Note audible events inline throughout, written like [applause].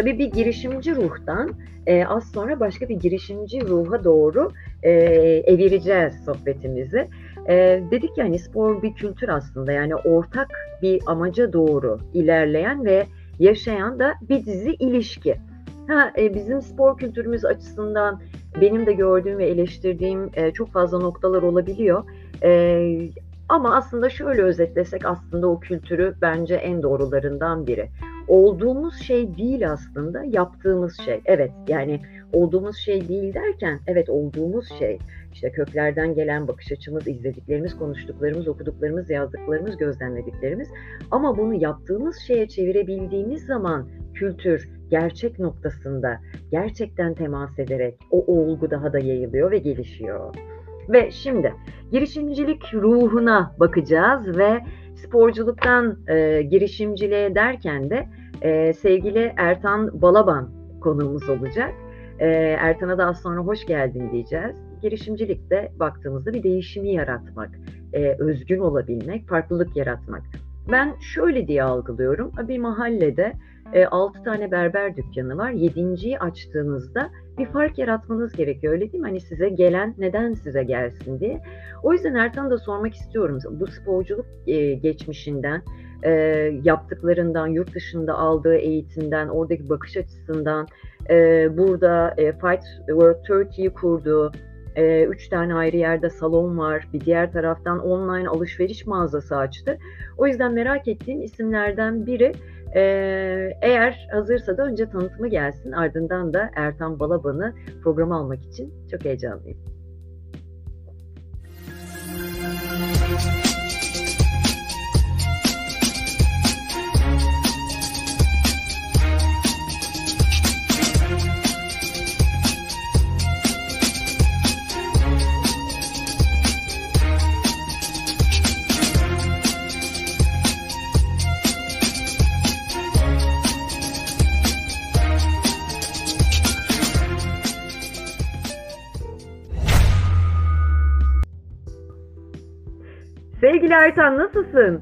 Tabii bir girişimci ruhtan e, az sonra başka bir girişimci ruha doğru e, evireceğiz sohbetimizi. E, dedik yani spor bir kültür aslında yani ortak bir amaca doğru ilerleyen ve yaşayan da bir dizi ilişki. Ha, e, bizim spor kültürümüz açısından benim de gördüğüm ve eleştirdiğim e, çok fazla noktalar olabiliyor. E, ama aslında şöyle özetlesek aslında o kültürü bence en doğrularından biri. Olduğumuz şey değil aslında yaptığımız şey. Evet yani olduğumuz şey değil derken evet olduğumuz şey. İşte köklerden gelen bakış açımız, izlediklerimiz, konuştuklarımız, okuduklarımız, yazdıklarımız, gözlemlediklerimiz. Ama bunu yaptığımız şeye çevirebildiğimiz zaman kültür gerçek noktasında gerçekten temas ederek o olgu daha da yayılıyor ve gelişiyor. Ve şimdi girişimcilik ruhuna bakacağız ve sporculuktan e, girişimciliğe derken de e, sevgili Ertan Balaban konuğumuz olacak. E, Ertan'a da az sonra hoş geldin diyeceğiz. Girişimcilikte baktığımızda bir değişimi yaratmak, e, özgün olabilmek, farklılık yaratmak. Ben şöyle diye algılıyorum. Bir mahallede e, 6 tane berber dükkanı var. 7.yi açtığınızda bir fark yaratmanız gerekiyor öyle değil mi? Hani size gelen neden size gelsin diye. O yüzden Ertan'a da sormak istiyorum. Bu sporculuk e, geçmişinden, e, yaptıklarından, yurt dışında aldığı eğitimden, oradaki bakış açısından, e, burada e, Fight World Turkey'yi kurduğu, e, üç tane ayrı yerde salon var. Bir diğer taraftan online alışveriş mağazası açtı. O yüzden merak ettiğim isimlerden biri ee, eğer hazırsa da önce tanıtımı gelsin. Ardından da Ertan Balaban'ı programa almak için çok heyecanlıyım. Sevgili Ertan nasılsın?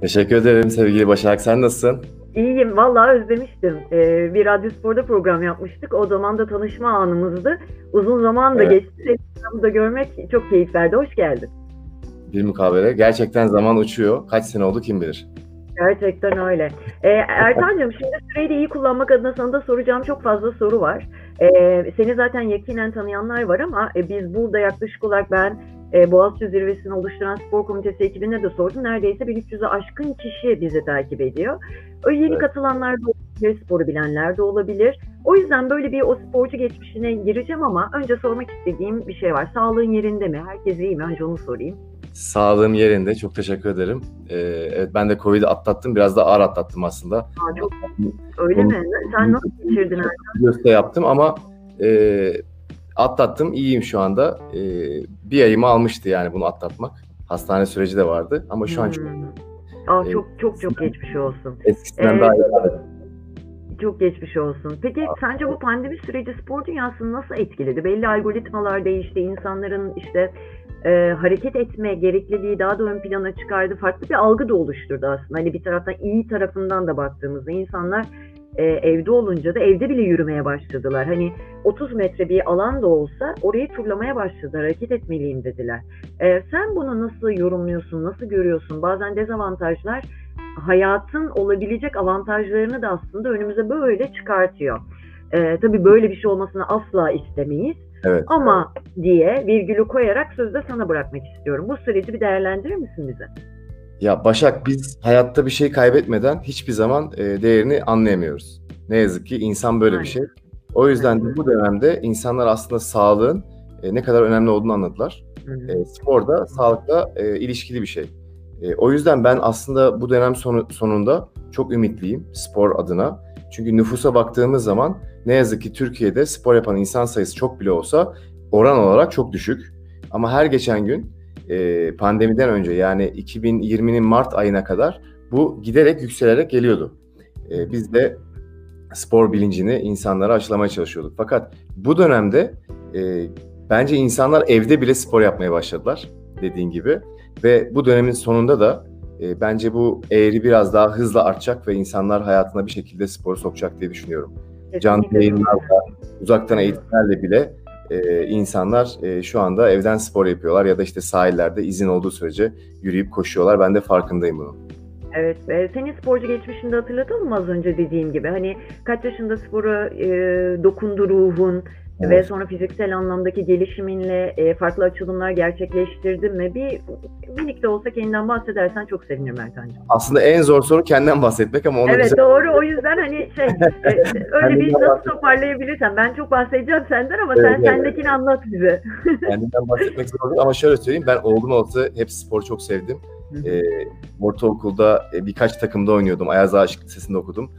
Teşekkür ederim sevgili Başak. Sen nasılsın? İyiyim. Vallahi özlemiştim. Ee, bir Radyo Spor'da program yapmıştık. O zaman da tanışma anımızdı. Uzun zaman da evet. geçti. Seni da görmek çok keyif verdi. Hoş geldin. Bir mukabele. Gerçekten zaman uçuyor. Kaç sene oldu kim bilir. Gerçekten öyle. Ee, Ertan'cığım şimdi süreyi de iyi kullanmak adına sana da soracağım çok fazla soru var. Ee, seni zaten yakinen tanıyanlar var ama e, biz burada yaklaşık olarak ben e, Boğaziçi Zirvesi'ni oluşturan spor komitesi ekibine de sordum. Neredeyse 1300'e aşkın kişi bizi takip ediyor. O yeni evet. katılanlar da olabilir, sporu bilenler de olabilir. O yüzden böyle bir o sporcu geçmişine gireceğim ama önce sormak istediğim bir şey var. Sağlığın yerinde mi? Herkes iyi mi? Önce onu sorayım. Sağlığım yerinde. Çok teşekkür ederim. Ee, evet ben de Covid'i atlattım. Biraz da ağır atlattım aslında. Aa, çok, öyle Bunu, mi? Sen nasıl geçirdin? Göster yaptım ama e, atlattım. İyiyim şu anda. E, bir ayımı almıştı yani bunu atlatmak. Hastane süreci de vardı ama şu hmm. an çok Aa, e, çok çok çok geçmiş olsun. Eskisinden ee, daha iyi. Çok geçmiş olsun. Peki sence bu pandemi süreci spor dünyasını nasıl etkiledi? Belli algoritmalar değişti. İnsanların işte e, hareket etme gerekliliği daha da ön plana çıkardı. Farklı bir algı da oluşturdu aslında. Hani bir taraftan iyi tarafından da baktığımızda insanlar e, evde olunca da evde bile yürümeye başladılar. Hani 30 metre bir alan da olsa orayı turlamaya başladılar, hareket etmeliyim dediler. E, sen bunu nasıl yorumluyorsun, nasıl görüyorsun? Bazen dezavantajlar hayatın olabilecek avantajlarını da aslında önümüze böyle çıkartıyor. E, tabii böyle bir şey olmasını asla istemeyiz. Evet. Ama diye virgülü koyarak sözü de sana bırakmak istiyorum. Bu süreci bir değerlendirir misin bize? Ya Başak biz hayatta bir şey kaybetmeden hiçbir zaman e, değerini anlayamıyoruz. Ne yazık ki insan böyle Aynen. bir şey. O yüzden de bu dönemde insanlar aslında sağlığın e, ne kadar önemli olduğunu anladılar. E, spor da sağlıkla e, ilişkili bir şey. E, o yüzden ben aslında bu dönem sonu, sonunda çok ümitliyim spor adına. Çünkü nüfusa baktığımız zaman ne yazık ki Türkiye'de spor yapan insan sayısı çok bile olsa oran olarak çok düşük. Ama her geçen gün e, pandemiden önce yani 2020'nin Mart ayına kadar bu giderek yükselerek geliyordu. E, biz de spor bilincini insanlara aşılamaya çalışıyorduk. Fakat bu dönemde e, bence insanlar evde bile spor yapmaya başladılar dediğin gibi ve bu dönemin sonunda da E, bence bu eğri biraz daha hızla artacak ve insanlar hayatına bir şekilde sporu sokacak diye düşünüyorum. Canlı yayınlarla, uzaktan eğitimlerle bile e, insanlar e, şu anda evden spor yapıyorlar ya da işte sahillerde izin olduğu sürece yürüyüp koşuyorlar. Ben de farkındayım bunun. Evet, e, senin sporcu geçmişinde hatırladın mı az önce dediğim gibi? Hani kaç yaşında spora e, dokundu ruhun evet. ve sonra fiziksel anlamdaki gelişiminle e, farklı açılımlar gerçekleştirdin mi? Bir minik de olsa kendinden bahsedersen çok sevinirim Ertan'cığım. Aslında en zor soru kendinden bahsetmek ama onu Evet güzel... doğru o yüzden hani şey e, [laughs] öyle bir nasıl toparlayabilirsen ben çok bahsedeceğim senden ama evet, sen evet. sendekini anlat bize. [laughs] Kendimden bahsetmek zor ama şöyle söyleyeyim ben oğlum olsa hep spor çok sevdim. E, ortaokulda e, birkaç takımda oynuyordum. Ayaz Aşık Lisesi'nde okudum.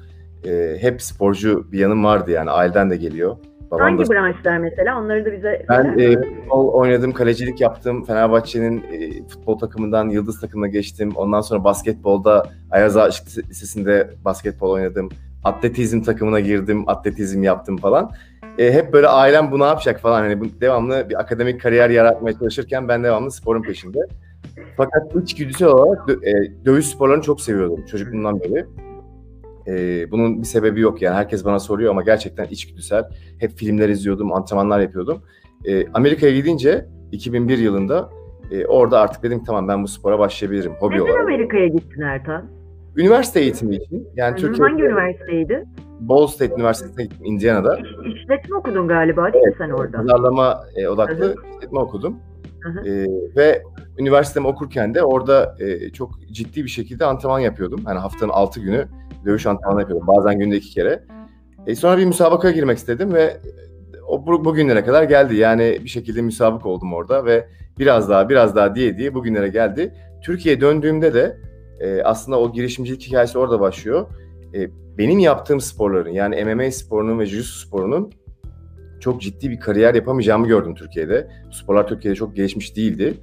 E, hep sporcu bir yanım vardı yani aileden de geliyor. Babam Hangi da... branşlar mesela? Onları da bize Ben e, futbol oynadım, kalecilik yaptım. Fenerbahçe'nin e, futbol takımından Yıldız takımına geçtim. Ondan sonra basketbolda Ayaz Aşık Lisesi'nde basketbol oynadım. Atletizm takımına girdim, atletizm yaptım falan. E, hep böyle ailem bu ne yapacak falan. Hani devamlı bir akademik kariyer yaratmaya çalışırken ben devamlı sporun peşinde. Fakat içgüdüsel olarak dö- e, dövüş sporlarını çok seviyordum çocukluğumdan beri. E, bunun bir sebebi yok yani herkes bana soruyor ama gerçekten içgüdüsel. Hep filmler izliyordum, antrenmanlar yapıyordum. E, Amerika'ya gidince 2001 yılında e, orada artık dedim tamam ben bu spora başlayabilirim hobi Neden olarak. Amerika'ya gittin Ertan? Üniversite eğitimi için. Yani Hı, Türkiye'de, hangi üniversiteydi? Ball State Üniversitesi'ne gittim Indiana'da. İş, işletme okudun galiba değil evet, mi sen orada? Pazarlama e, odaklı Hı-hı. işletme okudum. E, ve üniversitemi okurken de orada e, çok ciddi bir şekilde antrenman yapıyordum. Yani haftanın 6 günü dövüş antrenmanı yapıyordum. Bazen günde iki kere. E, sonra bir müsabakaya girmek istedim ve o bu, bugünlere kadar geldi. Yani bir şekilde müsabık oldum orada ve biraz daha biraz daha diye diye bugünlere geldi. Türkiye'ye döndüğümde de e, aslında o girişimcilik hikayesi orada başlıyor. E, benim yaptığım sporların yani MMA sporunun ve jiu-jitsu sporunun çok ciddi bir kariyer yapamayacağımı gördüm Türkiye'de. Sporlar Türkiye'de çok gelişmiş değildi.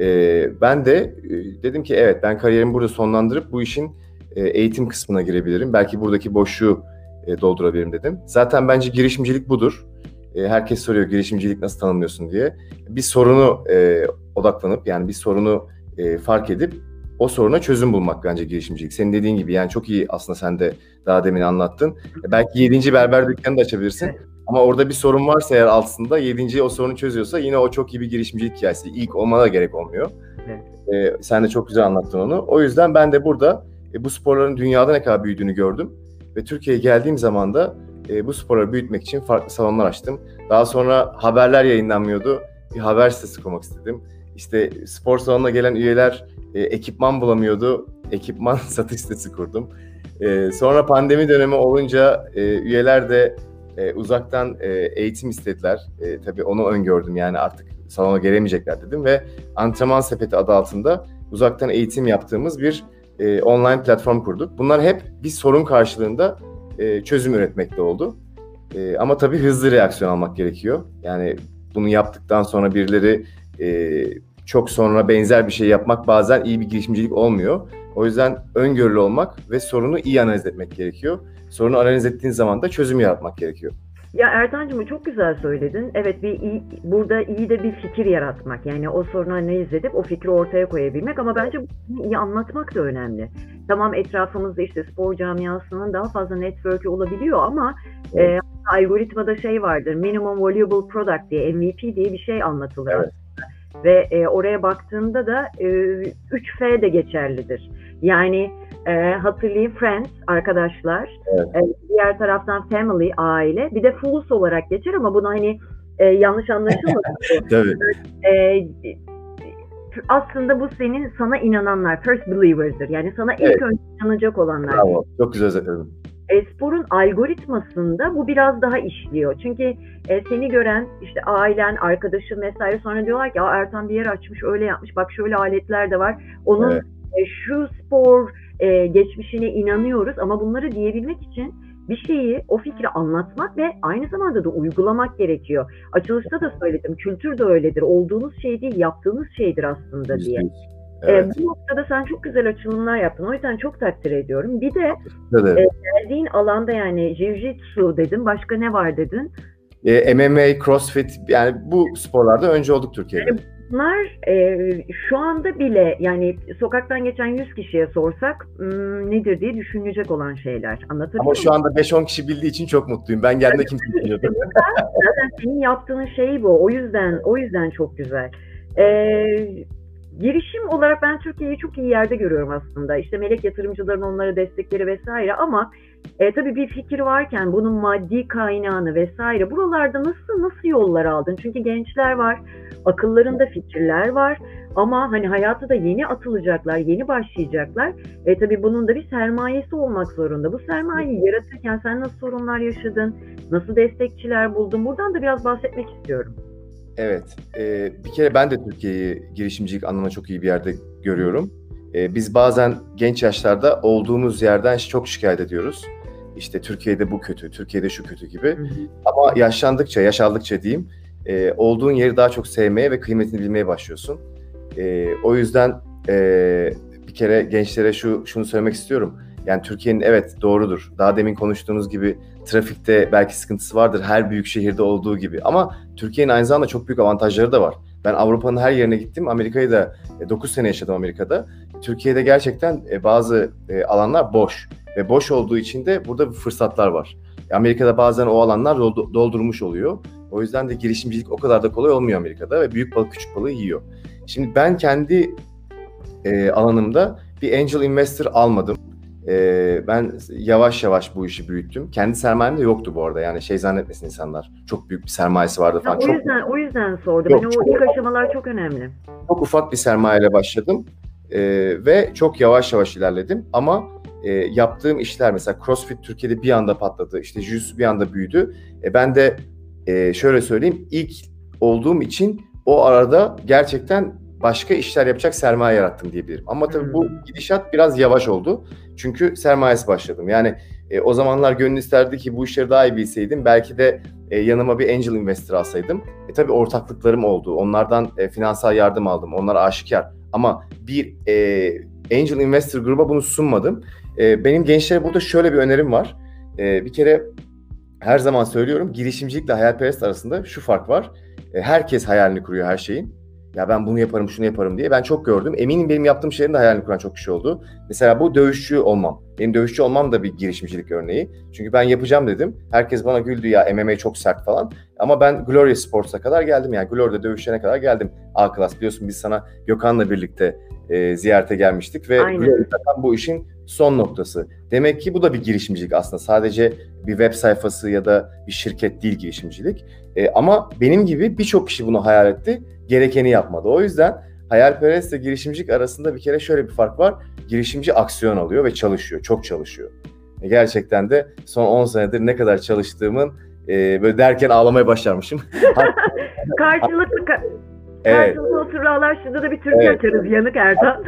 E, ben de e, dedim ki evet ben kariyerimi burada sonlandırıp bu işin eğitim kısmına girebilirim. Belki buradaki boşluğu e, doldurabilirim dedim. Zaten bence girişimcilik budur. E, herkes soruyor girişimcilik nasıl tanımlıyorsun diye. Bir sorunu e, odaklanıp yani bir sorunu e, fark edip o soruna çözüm bulmak bence girişimcilik. Senin dediğin gibi yani çok iyi aslında sen de daha demin anlattın. Belki yedinci berber dükkanı da açabilirsin. Ama orada bir sorun varsa eğer altında yedinci o sorunu çözüyorsa yine o çok iyi bir girişimcilik hikayesi. İlk olmana da gerek olmuyor. Evet. Ee, sen de çok güzel anlattın onu. O yüzden ben de burada e, bu sporların dünyada ne kadar büyüdüğünü gördüm. Ve Türkiye'ye geldiğim zaman da e, bu sporları büyütmek için farklı salonlar açtım. Daha sonra haberler yayınlanmıyordu. Bir haber sitesi kurmak istedim. İşte spor salonuna gelen üyeler e, ekipman bulamıyordu. Ekipman [laughs] satış sitesi kurdum. E, sonra pandemi dönemi olunca e, üyeler de e, uzaktan e, eğitim istediler. E, tabii onu öngördüm yani artık salona gelemeyecekler dedim ve antrenman sepeti adı altında uzaktan eğitim yaptığımız bir e, online platform kurduk. Bunlar hep bir sorun karşılığında e, çözüm üretmekte oldu. E, ama tabii hızlı reaksiyon almak gerekiyor. Yani bunu yaptıktan sonra birileri e, çok sonra benzer bir şey yapmak bazen iyi bir girişimcilik olmuyor. O yüzden öngörülü olmak ve sorunu iyi analiz etmek gerekiyor. Sorunu analiz ettiğin zaman da çözüm yaratmak gerekiyor. Ya Ertan'cığım çok güzel söyledin. Evet bir iyi, burada iyi de bir fikir yaratmak. Yani o sorunu analiz edip o fikri ortaya koyabilmek ama bence bunu iyi anlatmak da önemli. Tamam etrafımızda işte spor camiasının daha fazla network'ü olabiliyor ama evet. e, algoritmada şey vardır. Minimum Valuable Product diye MVP diye bir şey anlatılır. Evet. Ve e, oraya baktığında da e, 3F de geçerlidir. Yani e, hatırlayın Friends, arkadaşlar. Evet. E, diğer taraftan Family, aile. Bir de Fools olarak geçer ama bunu hani e, yanlış anlaşılmasın. [laughs] Tabii. E, aslında bu senin sana inananlar, first believers'dır. Yani sana ilk evet. önce inanacak olanlar. Bravo. Çok güzel özetledin. E, sporun algoritmasında bu biraz daha işliyor. Çünkü e, seni gören işte ailen, arkadaşın vesaire sonra diyorlar ki Ertan bir yer açmış, öyle yapmış. Bak şöyle aletler de var. Onun evet. e, şu spor e, geçmişine inanıyoruz ama bunları diyebilmek için bir şeyi, o fikri anlatmak ve aynı zamanda da uygulamak gerekiyor. Açılışta da söyledim, kültür de öyledir. Olduğunuz şey değil, yaptığınız şeydir aslında diye. Evet. E, bu noktada sen çok güzel açılımlar yaptın. O yüzden çok takdir ediyorum. Bir de evet. e, geldiğin alanda yani jiu-jitsu dedin. Başka ne var dedin? E, MMA, CrossFit yani bu sporlarda önce olduk Türkiye'de. Yani Bunlar e, şu anda bile yani sokaktan geçen 100 kişiye sorsak nedir diye düşünecek olan şeyler. Anlatabiliyor Ama şu anda 5-10 kişi bildiği için çok mutluyum. Ben geldiğimde kimse bilmiyordu. [laughs] Zaten senin yaptığın şey bu. O yüzden o yüzden çok güzel. Ee, girişim olarak ben Türkiye'yi çok iyi yerde görüyorum aslında. İşte melek yatırımcıların onlara destekleri vesaire ama e, tabii bir fikir varken bunun maddi kaynağını vesaire buralarda nasıl nasıl yollar aldın? Çünkü gençler var, akıllarında fikirler var ama hani hayatı da yeni atılacaklar, yeni başlayacaklar. E tabii bunun da bir sermayesi olmak zorunda. Bu sermayeyi yaratırken sen nasıl sorunlar yaşadın? Nasıl destekçiler buldun? Buradan da biraz bahsetmek istiyorum. Evet. E, bir kere ben de Türkiye'yi girişimcilik anlamına çok iyi bir yerde görüyorum. E, biz bazen genç yaşlarda olduğumuz yerden çok şikayet ediyoruz. İşte Türkiye'de bu kötü, Türkiye'de şu kötü gibi. Hı hı. Ama yaşlandıkça, yaş aldıkça diyeyim, e, olduğun yeri daha çok sevmeye ve kıymetini bilmeye başlıyorsun. E, o yüzden e, bir kere gençlere şu şunu söylemek istiyorum. Yani Türkiye'nin evet doğrudur. Daha demin konuştuğumuz gibi trafikte belki sıkıntısı vardır her büyük şehirde olduğu gibi. Ama Türkiye'nin aynı zamanda çok büyük avantajları da var. Ben Avrupa'nın her yerine gittim. Amerika'yı da 9 sene yaşadım Amerika'da. Türkiye'de gerçekten bazı alanlar boş ve boş olduğu için de burada fırsatlar var. Amerika'da bazen o alanlar doldurmuş oluyor. O yüzden de girişimcilik o kadar da kolay olmuyor Amerika'da ve büyük balık küçük balığı yiyor. Şimdi ben kendi e, alanımda bir angel investor almadım. E, ben yavaş yavaş bu işi büyüttüm. Kendi sermayem de yoktu bu arada. Yani şey zannetmesin insanlar. Çok büyük bir sermayesi vardı falan. Ha, o yüzden o yüzden sordum. Yok, yani o ilk aşamalar çok önemli. Çok ufak bir sermayeyle başladım. E, ve çok yavaş yavaş ilerledim. Ama e, yaptığım işler mesela CrossFit Türkiye'de bir anda patladı. İşte Jiu-Jitsu bir anda büyüdü. E, ben de e, şöyle söyleyeyim ilk olduğum için o arada gerçekten başka işler yapacak sermaye yarattım diyebilirim. Ama tabii bu hmm. gidişat biraz yavaş oldu. Çünkü sermayesi başladım. Yani e, o zamanlar gönül isterdi ki bu işleri daha iyi bilseydim. Belki de e, yanıma bir angel investor alsaydım. E tabii ortaklıklarım oldu. Onlardan e, finansal yardım aldım. Onlar aşikar. Ama bir e, angel investor gruba bunu sunmadım. E, benim gençlere burada şöyle bir önerim var. E, bir kere her zaman söylüyorum girişimcilikle hayalperest arasında şu fark var. E, herkes hayalini kuruyor her şeyin. Ya ben bunu yaparım, şunu yaparım diye. Ben çok gördüm. Eminim benim yaptığım şeylerin de hayalini kuran çok kişi oldu. Mesela bu dövüşçü olmam. Benim dövüşçü olmam da bir girişimcilik örneği. Çünkü ben yapacağım dedim. Herkes bana güldü ya MMA çok sert falan. Ama ben Gloria Sports'a kadar geldim. Yani Gloria'da dövüşlerine kadar geldim. A class biliyorsun biz sana Gökhan'la birlikte e, ziyarete gelmiştik ve Gloria'da bu işin son noktası. Demek ki bu da bir girişimcilik aslında. Sadece bir web sayfası ya da bir şirket değil girişimcilik. E, ama benim gibi birçok kişi bunu hayal etti. Gerekeni yapmadı. O yüzden hayalperest ile girişimcilik arasında bir kere şöyle bir fark var. Girişimci aksiyon alıyor ve çalışıyor. Çok çalışıyor. E, gerçekten de son 10 senedir ne kadar çalıştığımın e, böyle derken ağlamaya başlarmışım. [laughs] Karşılıklı ka- Evet. Karşılıklı otururlar şurada da bir Türkiye evet. açarız yanık Ertan.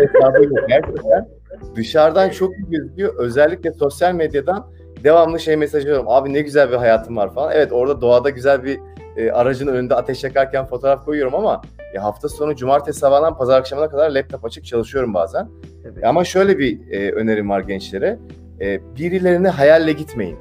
Gerçekten dışarıdan çok iyi gözüküyor. Özellikle sosyal medyadan devamlı şey mesajı alıyorum. Abi ne güzel bir hayatım var falan. Evet orada doğada güzel bir e, aracın önünde ateş yakarken fotoğraf koyuyorum ama e, hafta sonu cumartesi sabahından pazar akşamına kadar laptop açık çalışıyorum bazen. Evet. Ama şöyle bir e, önerim var gençlere. E, birilerine hayalle gitmeyin.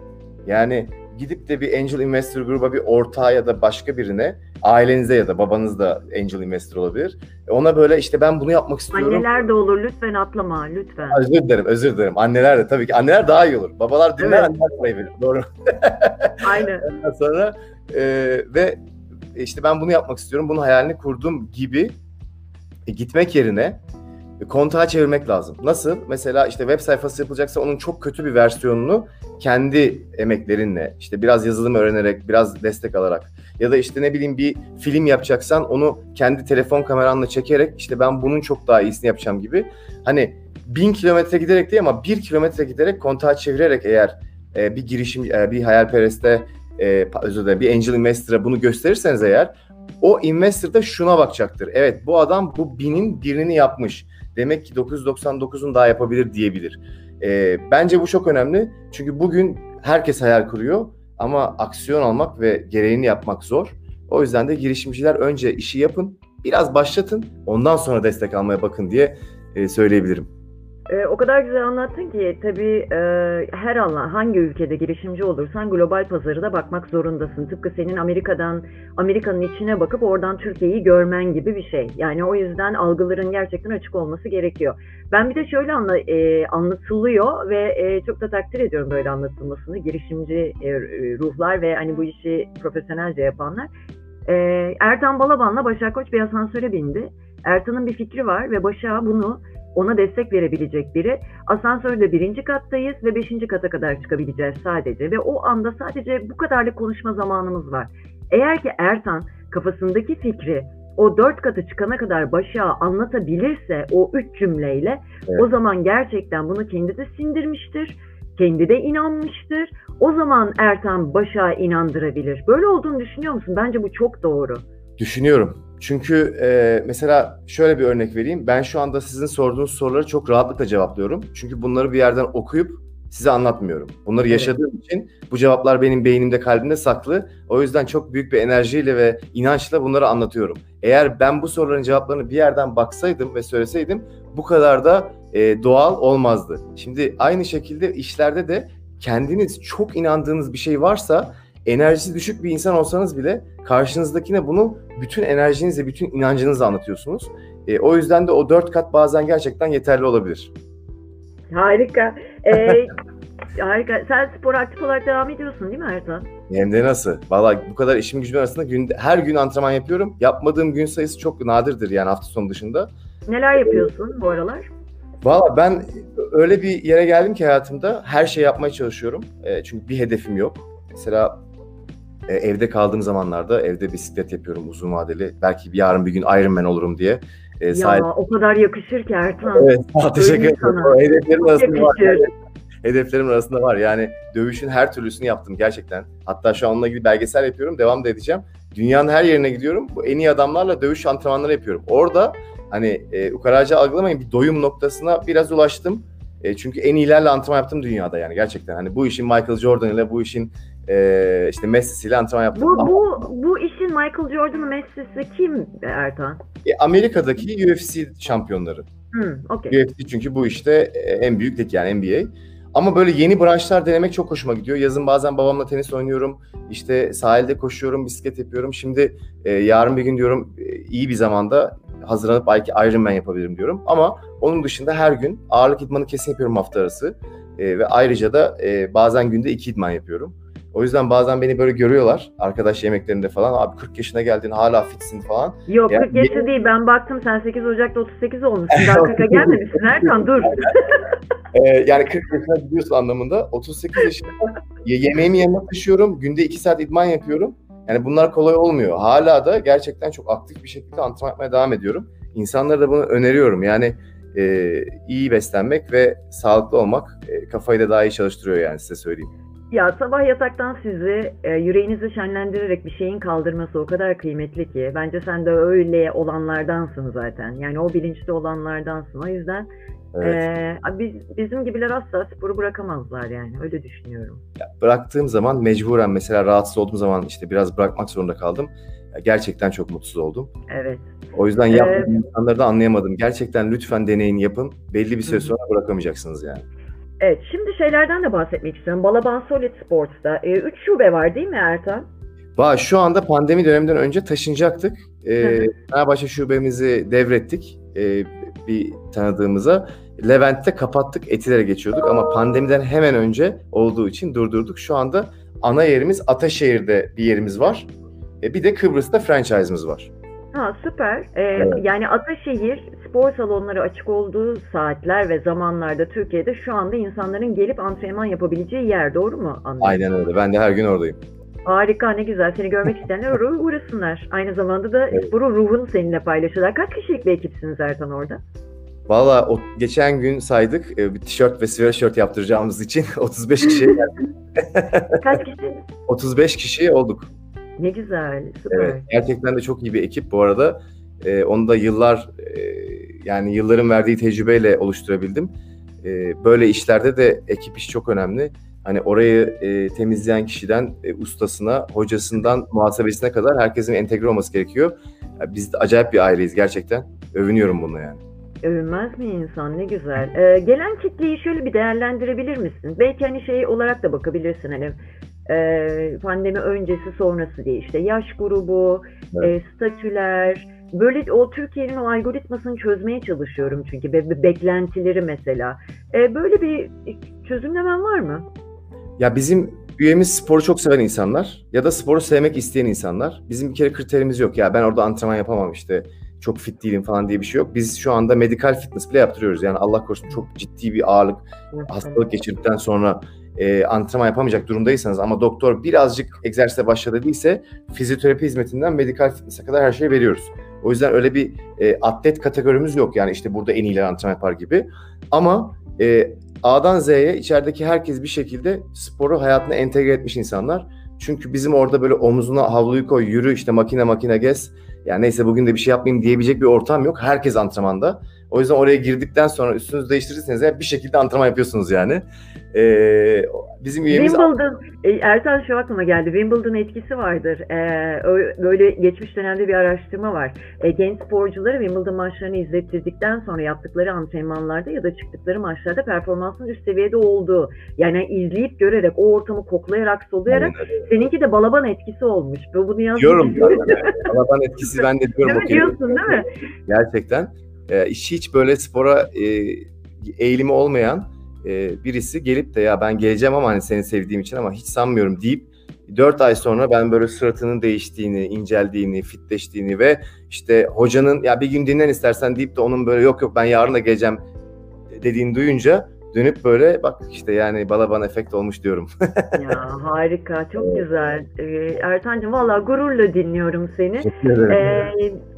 Yani gidip de bir angel investor gruba bir ortağa ya da başka birine ailenize ya da babanız da angel investor olabilir. E, ona böyle işte ben bunu yapmak istiyorum. Anneler de olur lütfen atlama lütfen. Özür dilerim özür dilerim. Anneler de tabii ki anneler daha iyi olur. Babalar dinler evet. anneler parayı verir. Doğru. [laughs] Aynen. Ondan sonra e, ve işte ben bunu yapmak istiyorum. Bunun hayalini kurdum gibi e, gitmek yerine kontağa çevirmek lazım. Nasıl? Mesela işte web sayfası yapılacaksa onun çok kötü bir versiyonunu kendi emeklerinle işte biraz yazılım öğrenerek, biraz destek alarak ya da işte ne bileyim bir film yapacaksan onu kendi telefon kameranla çekerek işte ben bunun çok daha iyisini yapacağım gibi. Hani bin kilometre giderek değil ama bir kilometre giderek kontağa çevirerek eğer e, bir girişim, e, bir hayalpereste e, özür dilerim bir angel investor'a bunu gösterirseniz eğer o investor da şuna bakacaktır. Evet bu adam bu binin birini yapmış. Demek ki 999'un daha yapabilir diyebilir. E, bence bu çok önemli. Çünkü bugün herkes hayal kuruyor ama aksiyon almak ve gereğini yapmak zor. O yüzden de girişimciler önce işi yapın, biraz başlatın, ondan sonra destek almaya bakın diye e, söyleyebilirim. E, o kadar güzel anlattın ki tabii e, her alan hangi ülkede girişimci olursan global pazarı da bakmak zorundasın. Tıpkı senin Amerika'dan Amerika'nın içine bakıp oradan Türkiye'yi görmen gibi bir şey. Yani o yüzden algıların gerçekten açık olması gerekiyor. Ben bir de şöyle anla, e, anlatılıyor ve e, çok da takdir ediyorum böyle anlatılmasını. Girişimci e, ruhlar ve hani bu işi profesyonelce yapanlar. E, Ertan Balaban'la Başak Koç bir asansöre bindi. Ertan'ın bir fikri var ve Başak'a bunu ona destek verebilecek biri. Asansörde birinci kattayız ve beşinci kata kadar çıkabileceğiz sadece. Ve o anda sadece bu kadarlık konuşma zamanımız var. Eğer ki Ertan kafasındaki fikri o dört katı çıkana kadar başa anlatabilirse o üç cümleyle evet. o zaman gerçekten bunu kendi de sindirmiştir. Kendi de inanmıştır. O zaman Ertan başa inandırabilir. Böyle olduğunu düşünüyor musun? Bence bu çok doğru. Düşünüyorum. Çünkü e, mesela şöyle bir örnek vereyim. Ben şu anda sizin sorduğunuz soruları çok rahatlıkla cevaplıyorum. Çünkü bunları bir yerden okuyup size anlatmıyorum. Bunları yaşadığım evet. için bu cevaplar benim beynimde, kalbimde saklı. O yüzden çok büyük bir enerjiyle ve inançla bunları anlatıyorum. Eğer ben bu soruların cevaplarını bir yerden baksaydım ve söyleseydim bu kadar da e, doğal olmazdı. Şimdi aynı şekilde işlerde de kendiniz çok inandığınız bir şey varsa enerjisi düşük bir insan olsanız bile karşınızdakine bunu bütün enerjinizle, bütün inancınızla anlatıyorsunuz. E, o yüzden de o dört kat bazen gerçekten yeterli olabilir. Harika. Ee, [laughs] harika. Sen spor aktif olarak devam ediyorsun değil mi Ertan? Hem de nasıl? Valla bu kadar işim gücüm arasında günde, her gün antrenman yapıyorum. Yapmadığım gün sayısı çok nadirdir yani hafta sonu dışında. Neler yapıyorsun bu aralar? Valla ben öyle bir yere geldim ki hayatımda her şey yapmaya çalışıyorum. E, çünkü bir hedefim yok. Mesela e, evde kaldığım zamanlarda evde bisiklet yapıyorum uzun vadeli. Belki bir yarın bir gün Ironman olurum diye. E, ya sahip... o kadar yakışır ki Ertan. Evet [laughs] teşekkür ederim. Hedeflerim arasında var. Yani, hedeflerim arasında var. Yani dövüşün her türlüsünü yaptım gerçekten. Hatta şu an onunla ilgili belgesel yapıyorum. Devam da edeceğim. Dünyanın her yerine gidiyorum. Bu en iyi adamlarla dövüş antrenmanları yapıyorum. Orada hani e, ukaraca algılamayın bir doyum noktasına biraz ulaştım. E, çünkü en iyilerle antrenman yaptım dünyada yani gerçekten. Hani bu işin Michael Jordan ile bu işin e, işte Messi'siyle antrenman yaptım. Bu, bu, bu işin Michael Jordan'ı Messi'si kim Ertan? E, Amerika'daki UFC şampiyonları. Hmm, okay. UFC çünkü bu işte e, en büyük lig yani NBA. Ama böyle yeni branşlar denemek çok hoşuma gidiyor. Yazın bazen babamla tenis oynuyorum. İşte sahilde koşuyorum, bisiklet yapıyorum. Şimdi e, yarın bir gün diyorum e, iyi bir zamanda hazırlanıp belki Ironman yapabilirim diyorum. Ama onun dışında her gün ağırlık idmanı kesin yapıyorum hafta arası. E, ve ayrıca da e, bazen günde iki idman yapıyorum. O yüzden bazen beni böyle görüyorlar arkadaş yemeklerinde falan. Abi 40 yaşına geldin hala fitsin falan. Yok yani, 40 yaşında değil ben baktım sen 8 Ocak'ta 38 olmuşsun. Daha [laughs] 40'a gelmemişsin Erkan dur. [laughs] ee, yani 40 yaşına gidiyorsun anlamında. 38 yaşında yemeğimi yanına taşıyorum. Günde 2 saat idman yapıyorum. Yani bunlar kolay olmuyor. Hala da gerçekten çok aktif bir şekilde antrenman yapmaya devam ediyorum. İnsanlara da bunu öneriyorum. Yani e, iyi beslenmek ve sağlıklı olmak e, kafayı da daha iyi çalıştırıyor yani size söyleyeyim. Ya sabah yataktan sizi e, yüreğinizi şenlendirerek bir şeyin kaldırması o kadar kıymetli ki. Bence sen de öyle olanlardansın zaten. Yani o bilinçli olanlardansın. O yüzden evet. e, biz, bizim gibiler asla sporu bırakamazlar yani. Öyle düşünüyorum. Ya, bıraktığım zaman mecburen mesela rahatsız olduğum zaman işte biraz bırakmak zorunda kaldım. Gerçekten çok mutsuz oldum. Evet. O yüzden yapmadığım ee, insanları da anlayamadım. Gerçekten lütfen deneyin yapın. Belli bir süre sonra bırakamayacaksınız yani. Evet, şimdi şeylerden de bahsetmek istiyorum. Balaban Solid Sports'ta 3 e, şube var değil mi Ertan? Var. Şu anda pandemi döneminden önce taşınacaktık. E, Fenerbahçe şubemizi devrettik e, bir tanıdığımıza. Levent'te kapattık, Etiler'e geçiyorduk ama pandemiden hemen önce olduğu için durdurduk. Şu anda ana yerimiz Ataşehir'de bir yerimiz var. E, bir de Kıbrıs'ta franchise'ımız var. Ha süper. Ee, evet. Yani Ataşehir spor salonları açık olduğu saatler ve zamanlarda Türkiye'de şu anda insanların gelip antrenman yapabileceği yer. Doğru mu anladım? Aynen öyle. Ben de her gün oradayım. Harika ne güzel. Seni görmek [laughs] isteyenler oraya uğrasınlar. Aynı zamanda da evet. sporun ruhunu seninle paylaşırlar. Kaç kişilik bir ekipsiniz Ertan orada? Valla o geçen gün saydık e, bir tişört ve sweatshirt yaptıracağımız için [laughs] 35 kişiye geldik. Kaç kişi? 35 kişi olduk. Ne güzel, süper. Evet, gerçekten de çok iyi bir ekip bu arada. Ee, onu da yıllar e, yani yılların verdiği tecrübeyle oluşturabildim. Ee, böyle işlerde de ekip iş çok önemli. Hani orayı e, temizleyen kişiden e, ustasına, hocasından muhasebesine kadar herkesin entegre olması gerekiyor. Yani biz de acayip bir aileyiz gerçekten. Övünüyorum bunu yani. Övünmez mi insan ne güzel. Ee, gelen kitleyi şöyle bir değerlendirebilir misin? Belki hani şey olarak da bakabilirsin hani e, pandemi öncesi sonrası diye işte yaş grubu, evet. e, statüler, böyle o Türkiye'nin o algoritmasını çözmeye çalışıyorum çünkü be, be, beklentileri mesela. E, böyle bir çözümlemen var mı? Ya bizim üyemiz sporu çok seven insanlar ya da sporu sevmek isteyen insanlar. Bizim bir kere kriterimiz yok. Ya ben orada antrenman yapamam işte çok fit değilim falan diye bir şey yok. Biz şu anda medikal fitness bile yaptırıyoruz. Yani Allah korusun çok ciddi bir ağırlık, hastalık geçirdikten sonra e, antrenman yapamayacak durumdaysanız ama doktor birazcık egzersize başladı değilse fizyoterapi hizmetinden medikal fitness'e kadar her şeyi veriyoruz. O yüzden öyle bir e, atlet kategorimiz yok yani işte burada en iyiler antrenman yapar gibi. Ama e, A'dan Z'ye içerideki herkes bir şekilde sporu hayatına entegre etmiş insanlar. Çünkü bizim orada böyle omzuna havluyu koy, yürü işte makine makine gez. Yani neyse bugün de bir şey yapmayayım diyebilecek bir ortam yok. Herkes antrenmanda. O yüzden oraya girdikten sonra üstünüzü değiştirirseniz hep bir şekilde antrenman yapıyorsunuz yani. Ee, bizim üyemiz... Wimbledon, e, Ertan şu aklıma geldi. Wimbledon etkisi vardır. Ee, böyle geçmiş dönemde bir araştırma var. Ee, genç sporcuları Wimbledon maçlarını izlettirdikten sonra yaptıkları antrenmanlarda ya da çıktıkları maçlarda performansın üst seviyede olduğu. Yani izleyip görerek, o ortamı koklayarak, soluyarak Aynen. seninki de balaban etkisi olmuş. Bunu yazdım. Diyorum. [laughs] balaban etkisi ben de diyorum. Değil mi? Diyorsun değil mi? Gerçekten. E, hiç böyle spora e, eğilimi olmayan e, birisi gelip de ya ben geleceğim ama hani seni sevdiğim için ama hiç sanmıyorum deyip 4 ay sonra ben böyle suratının değiştiğini, inceldiğini, fitleştiğini ve işte hocanın ya bir gün dinlen istersen deyip de onun böyle yok yok ben yarın da geleceğim dediğini duyunca dönüp böyle bak işte yani balaban efekt olmuş diyorum. [laughs] ya harika, çok güzel. Ee, Ertan'cığım valla gururla dinliyorum seni. Teşekkür ederim. Ee,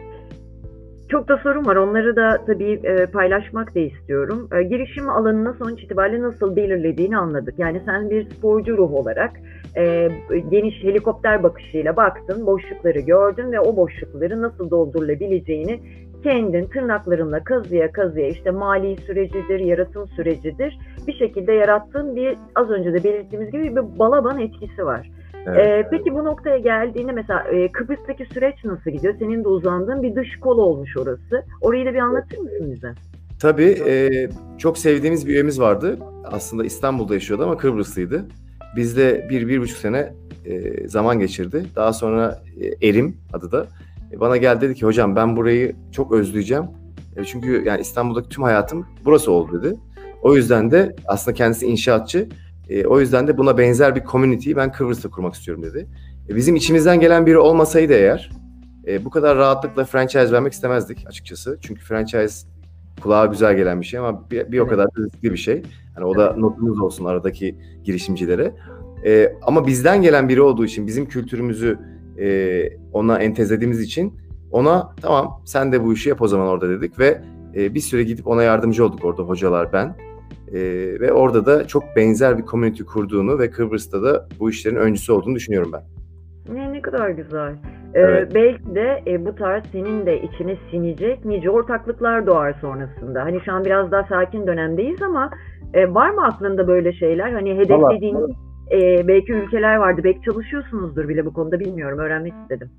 çok da sorun var. Onları da tabii e, paylaşmak da istiyorum. E, girişim alanını sonuç itibariyle nasıl belirlediğini anladık. Yani sen bir sporcu ruh olarak e, geniş helikopter bakışıyla baktın, boşlukları gördün ve o boşlukları nasıl doldurulabileceğini kendin tırnaklarınla kazıya kazıya işte mali sürecidir, yaratım sürecidir bir şekilde yarattığın bir az önce de belirttiğimiz gibi bir balaban etkisi var. Evet. Ee, peki bu noktaya geldiğinde mesela e, Kıbrıs'taki süreç nasıl gidiyor? Senin de uzandığın bir dış kol olmuş orası. Orayı da bir anlatır mısın bize? Tabii. E, çok sevdiğimiz bir üyemiz vardı. Aslında İstanbul'da yaşıyordu ama Kıbrıslıydı. Bizde bir, bir buçuk sene e, zaman geçirdi. Daha sonra e, Erim adı da. E, bana geldi dedi ki hocam ben burayı çok özleyeceğim. E, çünkü yani İstanbul'daki tüm hayatım burası oldu dedi. O yüzden de aslında kendisi inşaatçı. E, o yüzden de buna benzer bir community'yi ben Kıbrıs'ta kurmak istiyorum dedi. E, bizim içimizden gelen biri olmasaydı eğer e, bu kadar rahatlıkla franchise vermek istemezdik açıkçası. Çünkü franchise kulağa güzel gelen bir şey ama bir, bir o kadar riskli bir şey. Yani o da notumuz olsun aradaki girişimcilere. E, ama bizden gelen biri olduğu için bizim kültürümüzü e, ona entezlediğimiz için ona tamam sen de bu işi yap o zaman orada dedik ve e, bir süre gidip ona yardımcı olduk orada hocalar ben. E, ve orada da çok benzer bir community kurduğunu ve Kıbrıs'ta da bu işlerin öncüsü olduğunu düşünüyorum ben. Ne, ne kadar güzel. Ee, evet. Belki de e, bu tarz senin de içine sinecek nice ortaklıklar doğar sonrasında. Hani şu an biraz daha sakin dönemdeyiz ama e, var mı aklında böyle şeyler? Hani hedeflediğin e, belki ülkeler vardı. Belki çalışıyorsunuzdur bile bu konuda bilmiyorum. Öğrenmek istedim.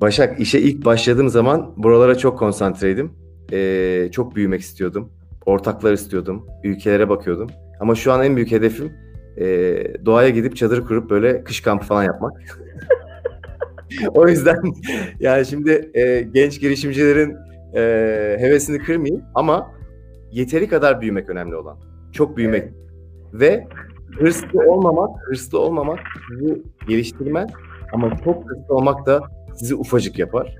Başak işe ilk başladığım zaman buralara çok konsantreydim. Ee, çok büyümek istiyordum ortaklar istiyordum. Ülkelere bakıyordum. Ama şu an en büyük hedefim e, doğaya gidip çadır kurup böyle kış kampı falan yapmak. [laughs] o yüzden yani şimdi e, genç girişimcilerin e, hevesini kırmayayım ama yeteri kadar büyümek önemli olan. Çok büyümek. Evet. Ve hırslı olmamak, hırslı olmamak sizi geliştirmez ama çok hırslı olmak da sizi ufacık yapar.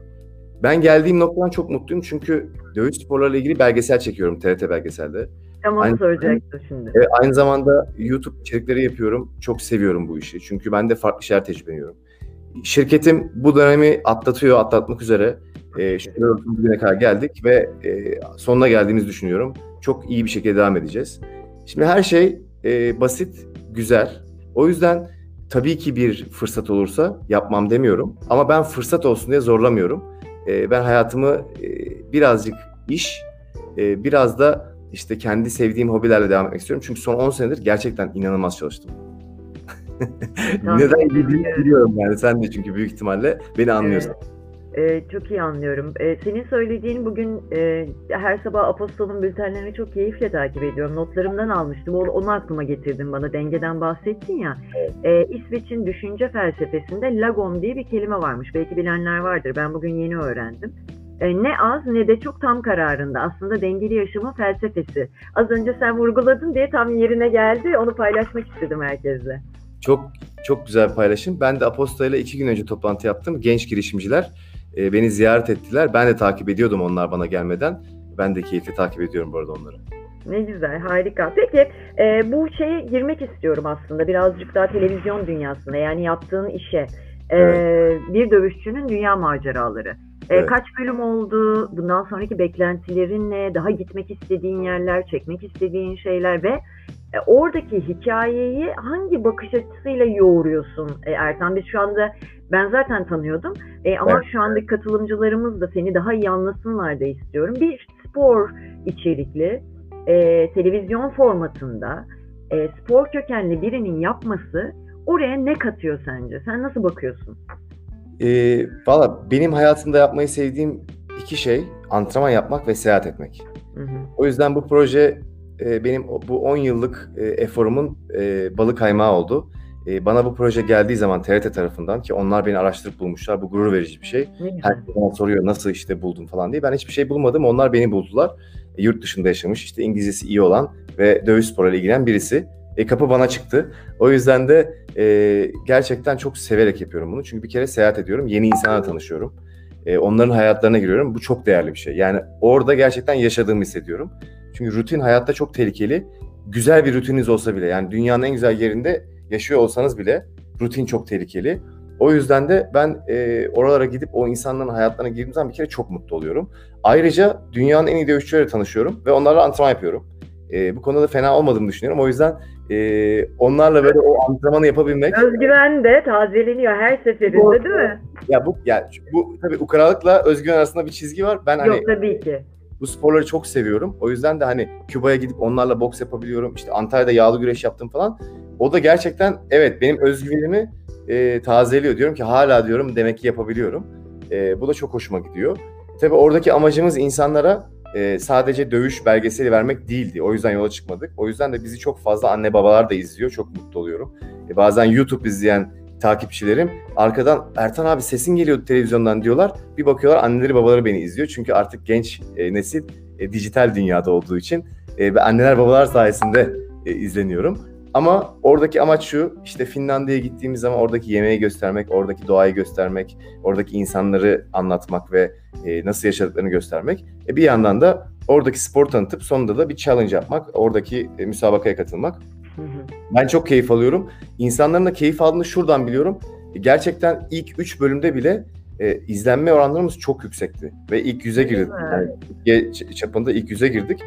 Ben geldiğim noktadan çok mutluyum çünkü dövüş sporlarıyla ilgili belgesel çekiyorum TRT belgeselde. Tamam aynı, soracaktım şimdi. Evet, aynı zamanda YouTube içerikleri yapıyorum. Çok seviyorum bu işi. Çünkü ben de farklı şeyler tecrübeleniyorum. Şirketim bu dönemi atlatıyor, atlatmak üzere. E, şükürler olsun bugüne kadar geldik ve e, sonuna geldiğimizi düşünüyorum. Çok iyi bir şekilde devam edeceğiz. Şimdi her şey e, basit, güzel. O yüzden tabii ki bir fırsat olursa yapmam demiyorum. Ama ben fırsat olsun diye zorlamıyorum e, ben hayatımı e, birazcık iş, e, biraz da işte kendi sevdiğim hobilerle devam etmek istiyorum. Çünkü son 10 senedir gerçekten inanılmaz çalıştım. [laughs] Neden bildiğini biliyorum yani. Sen de çünkü büyük ihtimalle beni anlıyorsun. Ee, çok iyi anlıyorum. Ee, senin söylediğin bugün e, her sabah Apostol'un bültenlerini çok keyifle takip ediyorum. Notlarımdan almıştım. Onu, onu aklıma getirdin bana. Dengeden bahsettin ya. Ee, İsveç'in düşünce felsefesinde lagom diye bir kelime varmış. Belki bilenler vardır. Ben bugün yeni öğrendim. Ee, ne az ne de çok tam kararında. Aslında dengeli yaşamın felsefesi. Az önce sen vurguladın diye tam yerine geldi. Onu paylaşmak istedim herkesle. Çok çok güzel paylaşım. Ben de Aposta ile iki gün önce toplantı yaptım. Genç girişimciler e, beni ziyaret ettiler. Ben de takip ediyordum onlar bana gelmeden. Ben de keyifli takip ediyorum bu arada onları. Ne güzel, harika. Peki e, bu şeye girmek istiyorum aslında birazcık daha televizyon dünyasında yani yaptığın işe. E, evet. Bir dövüşçünün dünya maceraları. E, evet. Kaç bölüm oldu? Bundan sonraki beklentilerin ne? Daha gitmek istediğin yerler, çekmek istediğin şeyler ve e, oradaki hikayeyi hangi bakış açısıyla yoğuruyorsun e, Ertan? Biz şu anda ben zaten tanıyordum e, ama evet. şu andaki katılımcılarımız da seni daha iyi anlasınlar da istiyorum. Bir spor içerikli e, televizyon formatında e, spor kökenli birinin yapması oraya ne katıyor sence? Sen nasıl bakıyorsun? E, Valla benim hayatımda yapmayı sevdiğim iki şey antrenman yapmak ve seyahat etmek. Hı hı. O yüzden bu proje e, benim bu 10 yıllık e, eforumun e, balı kaymağı oldu. E, bana bu proje geldiği zaman TRT tarafından ki onlar beni araştırıp bulmuşlar. Bu gurur verici bir şey. Herkes bana soruyor nasıl işte buldun falan diye. Ben hiçbir şey bulmadım. Onlar beni buldular. E, yurt dışında yaşamış, işte İngilizcesi iyi olan ve dövüş sporuyla ilgilenen birisi. E, kapı bana çıktı. O yüzden de e, gerçekten çok severek yapıyorum bunu. Çünkü bir kere seyahat ediyorum. Yeni insanlarla tanışıyorum. E, onların hayatlarına giriyorum. Bu çok değerli bir şey. Yani orada gerçekten yaşadığımı hissediyorum. Çünkü rutin hayatta çok tehlikeli. Güzel bir rutininiz olsa bile yani dünyanın en güzel yerinde yaşıyor olsanız bile rutin çok tehlikeli. O yüzden de ben e, oralara gidip o insanların hayatlarına girdiğim zaman bir kere çok mutlu oluyorum. Ayrıca dünyanın en iyi dövüşçüleriyle tanışıyorum ve onlarla antrenman yapıyorum. E, bu konuda da fena olmadığımı düşünüyorum. O yüzden e, onlarla böyle o antrenmanı yapabilmek. Özgüven de tazeleniyor her seferinde bu, değil mi? Ya bu ya bu tabii ukaralıkla özgüven arasında bir çizgi var. Ben hani Yok tabii ki. Bu sporları çok seviyorum. O yüzden de hani Küba'ya gidip onlarla boks yapabiliyorum. İşte Antalya'da yağlı güreş yaptım falan. O da gerçekten evet benim özgüvenimi e, tazeliyor. Diyorum ki hala diyorum demek ki yapabiliyorum. E, bu da çok hoşuma gidiyor. Tabii oradaki amacımız insanlara e, sadece dövüş belgeseli vermek değildi. O yüzden yola çıkmadık. O yüzden de bizi çok fazla anne babalar da izliyor. Çok mutlu oluyorum. E, bazen YouTube izleyen takipçilerim arkadan Ertan abi sesin geliyordu televizyondan diyorlar. Bir bakıyorlar anneleri babaları beni izliyor. Çünkü artık genç e, nesil e, dijital dünyada olduğu için e, ve anneler babalar sayesinde e, izleniyorum. Ama oradaki amaç şu, işte Finlandiya'ya gittiğimiz zaman oradaki yemeği göstermek, oradaki doğayı göstermek, oradaki insanları anlatmak ve e, nasıl yaşadıklarını göstermek. E, bir yandan da oradaki spor tanıtıp sonunda da bir challenge yapmak, oradaki e, müsabakaya katılmak. Hı hı. Ben çok keyif alıyorum. İnsanların da keyif aldığını şuradan biliyorum. E, gerçekten ilk 3 bölümde bile e, izlenme oranlarımız çok yüksekti. Ve ilk yüze girdik. Yani, çapında ilk yüze girdik.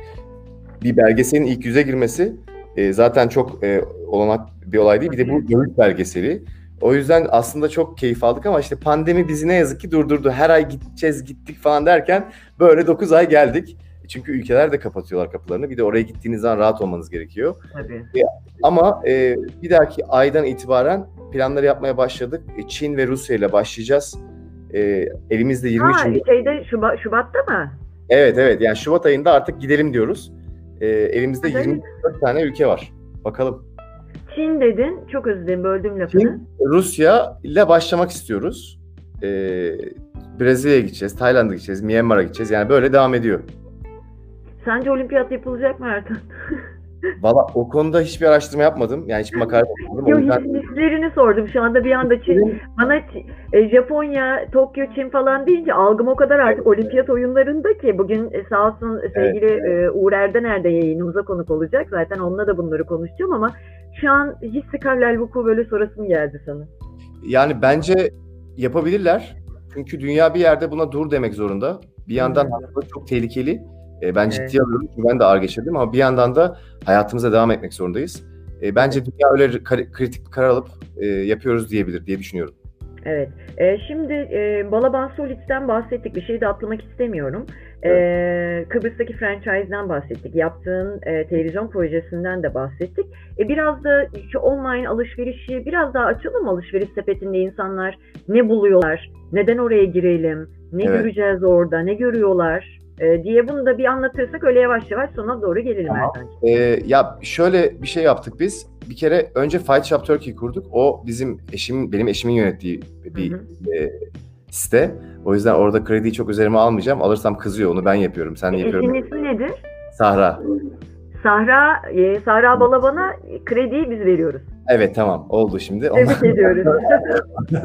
Bir belgeselin ilk yüze girmesi e, zaten çok e, olanak bir olay değil. Bir de bu dövüş belgeseli. O yüzden aslında çok keyif aldık ama işte pandemi bizi ne yazık ki durdurdu. Her ay gideceğiz gittik falan derken böyle 9 ay geldik. Çünkü ülkeler de kapatıyorlar kapılarını. Bir de oraya gittiğiniz zaman rahat olmanız gerekiyor. Tabii. E, ama e, bir dahaki aydan itibaren planları yapmaya başladık. E, Çin ve Rusya ile başlayacağız. E, elimizde 23 ha, şeyde Şubat, Şubat'ta mı? Evet evet yani Şubat ayında artık gidelim diyoruz. E, elimizde Tabii. 24 tane ülke var. Bakalım. Çin dedin. Çok özür dilerim böldüm lafını. Çin, Rusya ile başlamak istiyoruz. E, Brezilya'ya gideceğiz, Tayland'a gideceğiz, Myanmar'a gideceğiz. Yani böyle devam ediyor. Sence olimpiyat yapılacak mı Ertan? [laughs] Valla o konuda hiçbir araştırma yapmadım. Yani hiçbir makale yapmadım. Yok yüzden... hislerini sordum. Şu anda bir anda Çin, bana e, Japonya, Tokyo, Çin falan deyince algım o kadar artık olimpiyat oyunlarında ki bugün e, sağ olsun sevgili evet, evet. Uğur Erdener de yayınımıza konuk olacak. Zaten onunla da bunları konuşacağım ama şu an hiç sıkarlel vuku böyle sorasım geldi sana. Yani bence yapabilirler. Çünkü dünya bir yerde buna dur demek zorunda. Bir yandan hmm. çok tehlikeli. E, ben ciddi evet. alıyorum çünkü ben de ağır geçirdim ama bir yandan da hayatımıza devam etmek zorundayız. E, bence dünya öyle kritik bir karar alıp e, yapıyoruz diyebilir diye düşünüyorum. Evet. E, şimdi e, Balaban Solid'den bahsettik. Bir şey de atlamak istemiyorum. Ee, Kıbrıs'taki franchise'den bahsettik. Yaptığın e, televizyon projesinden de bahsettik. E, biraz da şu online alışverişi biraz daha açalım alışveriş sepetinde insanlar ne buluyorlar, neden oraya girelim, ne evet. göreceğiz orada, ne görüyorlar e, diye bunu da bir anlatırsak öyle yavaş yavaş sona doğru gelelim tamam. Ee, ya şöyle bir şey yaptık biz. Bir kere önce Fight Shop Turkey kurduk. O bizim eşim, benim eşimin yönettiği bir E, site. O yüzden orada krediyi çok üzerime almayacağım. Alırsam kızıyor. Onu ben yapıyorum. Sen e, yapıyorum. Eşinin ismi nedir? Sahra. Sahra, e, Sahra Balaban'a krediyi biz veriyoruz. Evet tamam oldu şimdi. Tebrik ediyoruz.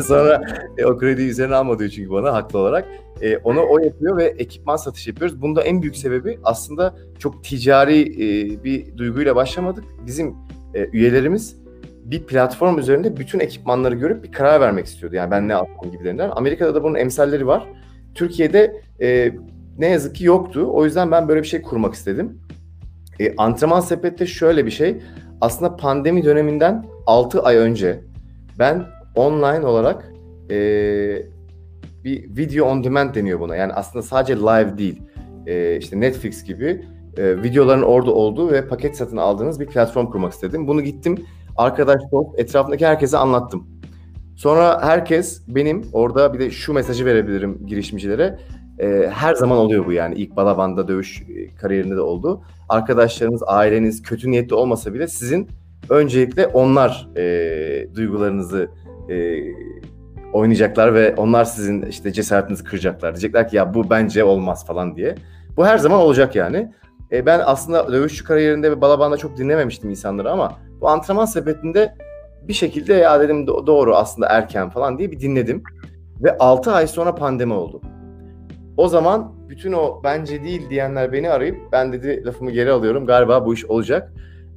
[laughs] sonra e, o krediyi üzerine almadığı çünkü bana haklı olarak. E, onu o yapıyor ve ekipman satış yapıyoruz. Bunda en büyük sebebi aslında çok ticari e, bir duyguyla başlamadık. Bizim e, üyelerimiz bir platform üzerinde bütün ekipmanları görüp bir karar vermek istiyordu. Yani ben ne alsam gibilerinden. Amerika'da da bunun emsalleri var. Türkiye'de e, ne yazık ki yoktu. O yüzden ben böyle bir şey kurmak istedim. E, antrenman sepette şöyle bir şey. Aslında pandemi döneminden 6 ay önce ben online olarak e, bir video on demand deniyor buna. Yani aslında sadece live değil. E, işte Netflix gibi e, videoların orada olduğu ve paket satın aldığınız bir platform kurmak istedim. Bunu gittim arkadaş dost etrafındaki herkese anlattım. Sonra herkes benim orada bir de şu mesajı verebilirim girişimcilere. E, her zaman oluyor bu yani. İlk balabanda dövüş e, kariyerinde de oldu. Arkadaşlarınız, aileniz kötü niyetli olmasa bile sizin öncelikle onlar e, duygularınızı e, oynayacaklar ve onlar sizin işte cesaretinizi kıracaklar. Diyecekler ki ya bu bence olmaz falan diye. Bu her zaman olacak yani. E, ben aslında dövüşçü kariyerinde ve balabanda çok dinlememiştim insanları ama bu antrenman sepetinde bir şekilde ya dedim doğru aslında erken falan diye bir dinledim. Ve 6 ay sonra pandemi oldu. O zaman bütün o bence değil diyenler beni arayıp ben dedi lafımı geri alıyorum galiba bu iş olacak.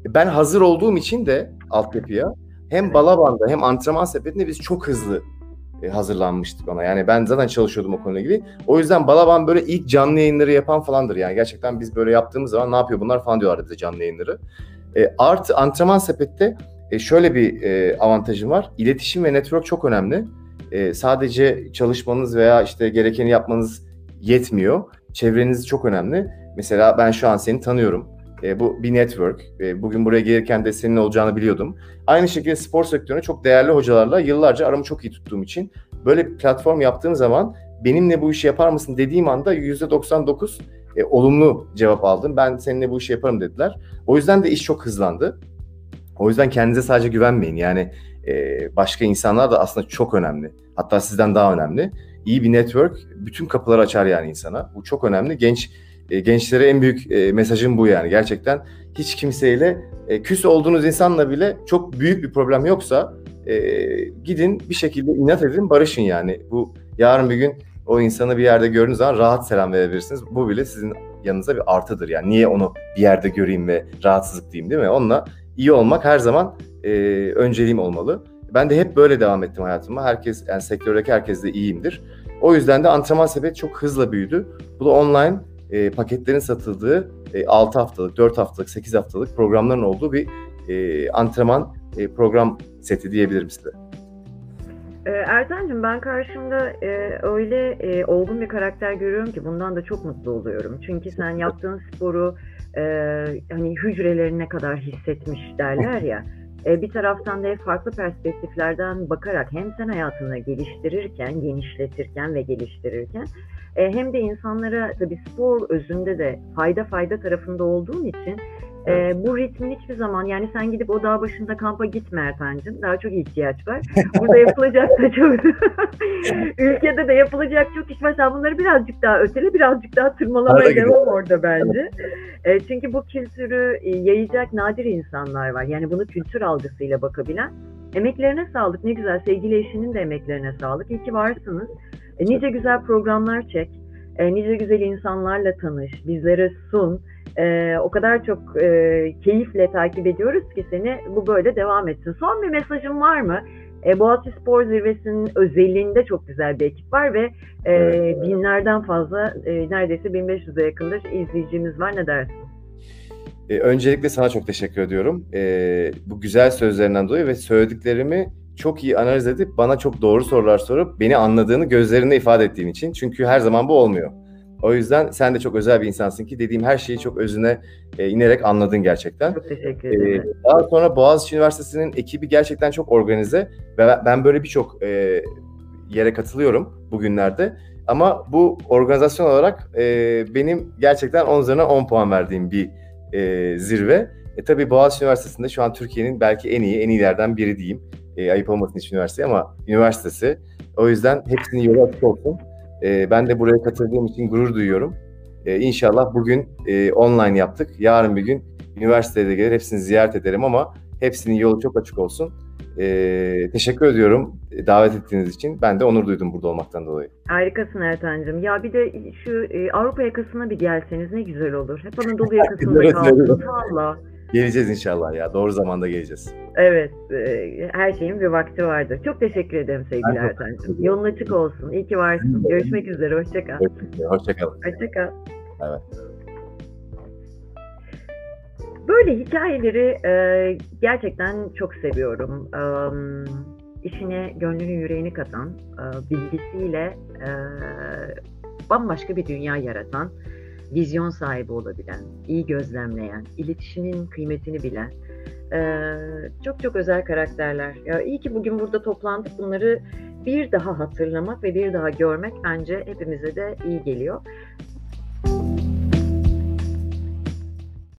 Ben hazır olduğum için de altyapıya hem Balaban'da hem antrenman sepetinde biz çok hızlı e, hazırlanmıştık ona. Yani ben zaten çalışıyordum o konuyla ilgili. O yüzden Balaban böyle ilk canlı yayınları yapan falandır yani. Gerçekten biz böyle yaptığımız zaman ne yapıyor bunlar falan diyorlardı bize canlı yayınları. E, artı antrenman sepette e, şöyle bir e, avantajım var. İletişim ve network çok önemli. E, sadece çalışmanız veya işte gerekeni yapmanız yetmiyor. Çevreniz çok önemli. Mesela ben şu an seni tanıyorum. E, bu bir network. E, bugün buraya gelirken de senin olacağını biliyordum. Aynı şekilde spor sektörüne çok değerli hocalarla yıllarca aramı çok iyi tuttuğum için böyle bir platform yaptığım zaman benimle bu işi yapar mısın dediğim anda %99 e, olumlu cevap aldım. Ben seninle bu işi yaparım dediler. O yüzden de iş çok hızlandı. O yüzden kendinize sadece güvenmeyin. Yani e, başka insanlar da aslında çok önemli. Hatta sizden daha önemli. İyi bir network bütün kapıları açar yani insana. Bu çok önemli. Genç e, gençlere en büyük e, mesajım bu yani. Gerçekten hiç kimseyle e, küs olduğunuz insanla bile çok büyük bir problem yoksa gidin bir şekilde inat edin barışın yani. Bu yarın bir gün o insanı bir yerde gördüğünüz zaman rahat selam verebilirsiniz. Bu bile sizin yanınıza bir artıdır yani. Niye onu bir yerde göreyim ve rahatsızlık diyeyim değil mi? Onunla iyi olmak her zaman e, önceliğim olmalı. Ben de hep böyle devam ettim hayatıma. Herkes yani sektördeki herkes de iyiyimdir. O yüzden de antrenman sepeti çok hızla büyüdü. Bu da online e, paketlerin satıldığı e, 6 haftalık, 4 haftalık, 8 haftalık programların olduğu bir e, antrenman e, program seti diyebilirim size. E, Ertan'cığım ben karşımda e, öyle e, olgun bir karakter görüyorum ki bundan da çok mutlu oluyorum. Çünkü sen yaptığın sporu e, hani hücrelerine kadar hissetmiş derler ya. E, bir taraftan da farklı perspektiflerden bakarak hem sen hayatını geliştirirken, genişletirken ve geliştirirken e, hem de insanlara tabii spor özünde de fayda fayda tarafında olduğun için e, bu ritmin hiçbir zaman yani sen gidip o dağ başında kampa gitme Ertan'cığım. Daha çok ihtiyaç var. Burada [laughs] yapılacak da çok [laughs] ülkede de yapılacak çok iş var. Sen bunları birazcık daha ötele birazcık daha tırmalamaya devam orada bence. E, çünkü bu kültürü e, yayacak nadir insanlar var. Yani bunu kültür algısıyla bakabilen. Emeklerine sağlık. Ne güzel. Sevgili eşinin de emeklerine sağlık. İyi ki varsınız. E, nice güzel programlar çek. E, nice güzel insanlarla tanış. Bizlere sun. E, o kadar çok e, keyifle takip ediyoruz ki seni bu böyle devam etsin. Son bir mesajın var mı? E, Boğaziçi Spor Zirvesi'nin özelliğinde çok güzel bir ekip var ve e, evet. binlerden fazla e, neredeyse 1500'e yakındır izleyicimiz var. Ne dersin? E, öncelikle sana çok teşekkür ediyorum. E, bu güzel sözlerinden dolayı ve söylediklerimi çok iyi analiz edip bana çok doğru sorular sorup beni anladığını gözlerinde ifade ettiğin için. Çünkü her zaman bu olmuyor. O yüzden sen de çok özel bir insansın ki dediğim her şeyi çok özüne e, inerek anladın gerçekten. Çok teşekkür ederim. Ee, daha sonra Boğaziçi Üniversitesi'nin ekibi gerçekten çok organize ve ben- böyle birçok e, yere katılıyorum bugünlerde. Ama bu organizasyon olarak e, benim gerçekten 10 üzerinden 10 puan verdiğim bir e, zirve. E tabii Boğaziçi Üniversitesi'nde şu an Türkiye'nin belki en iyi, en iyilerden biri diyeyim. E, ayıp olmasın hiç üniversite ama üniversitesi. O yüzden hepsinin yolu açık olsun. E, ben de buraya katıldığım için gurur duyuyorum. E, inşallah bugün e, online yaptık. Yarın bir gün üniversiteye de gelir hepsini ziyaret ederim ama hepsinin yolu çok açık olsun. E, teşekkür ediyorum e, davet ettiğiniz için. Ben de onur duydum burada olmaktan dolayı. Harikasın Ertan'cığım. Ya bir de şu e, Avrupa yakasına bir gelseniz ne güzel olur. Hep Anadolu [laughs] yakasında kaldınız valla. Geleceğiz inşallah ya. Doğru zamanda geleceğiz. Evet, e, her şeyin bir vakti vardır. Çok teşekkür ederim sevgili Ertan'cığım. Yolun açık olsun. İyi ki varsın. Görüşmek üzere. Hoşça kal. Hoşçakalın. Hoşça kal. Evet. Böyle hikayeleri e, gerçekten çok seviyorum. E, işine gönlünü yüreğini katan, e, bilgisiyle e, bambaşka bir dünya yaratan, vizyon sahibi olabilen, iyi gözlemleyen, iletişimin kıymetini bilen, e, çok çok özel karakterler. Ya iyi ki bugün burada toplandık. Bunları bir daha hatırlamak ve bir daha görmek bence hepimize de iyi geliyor.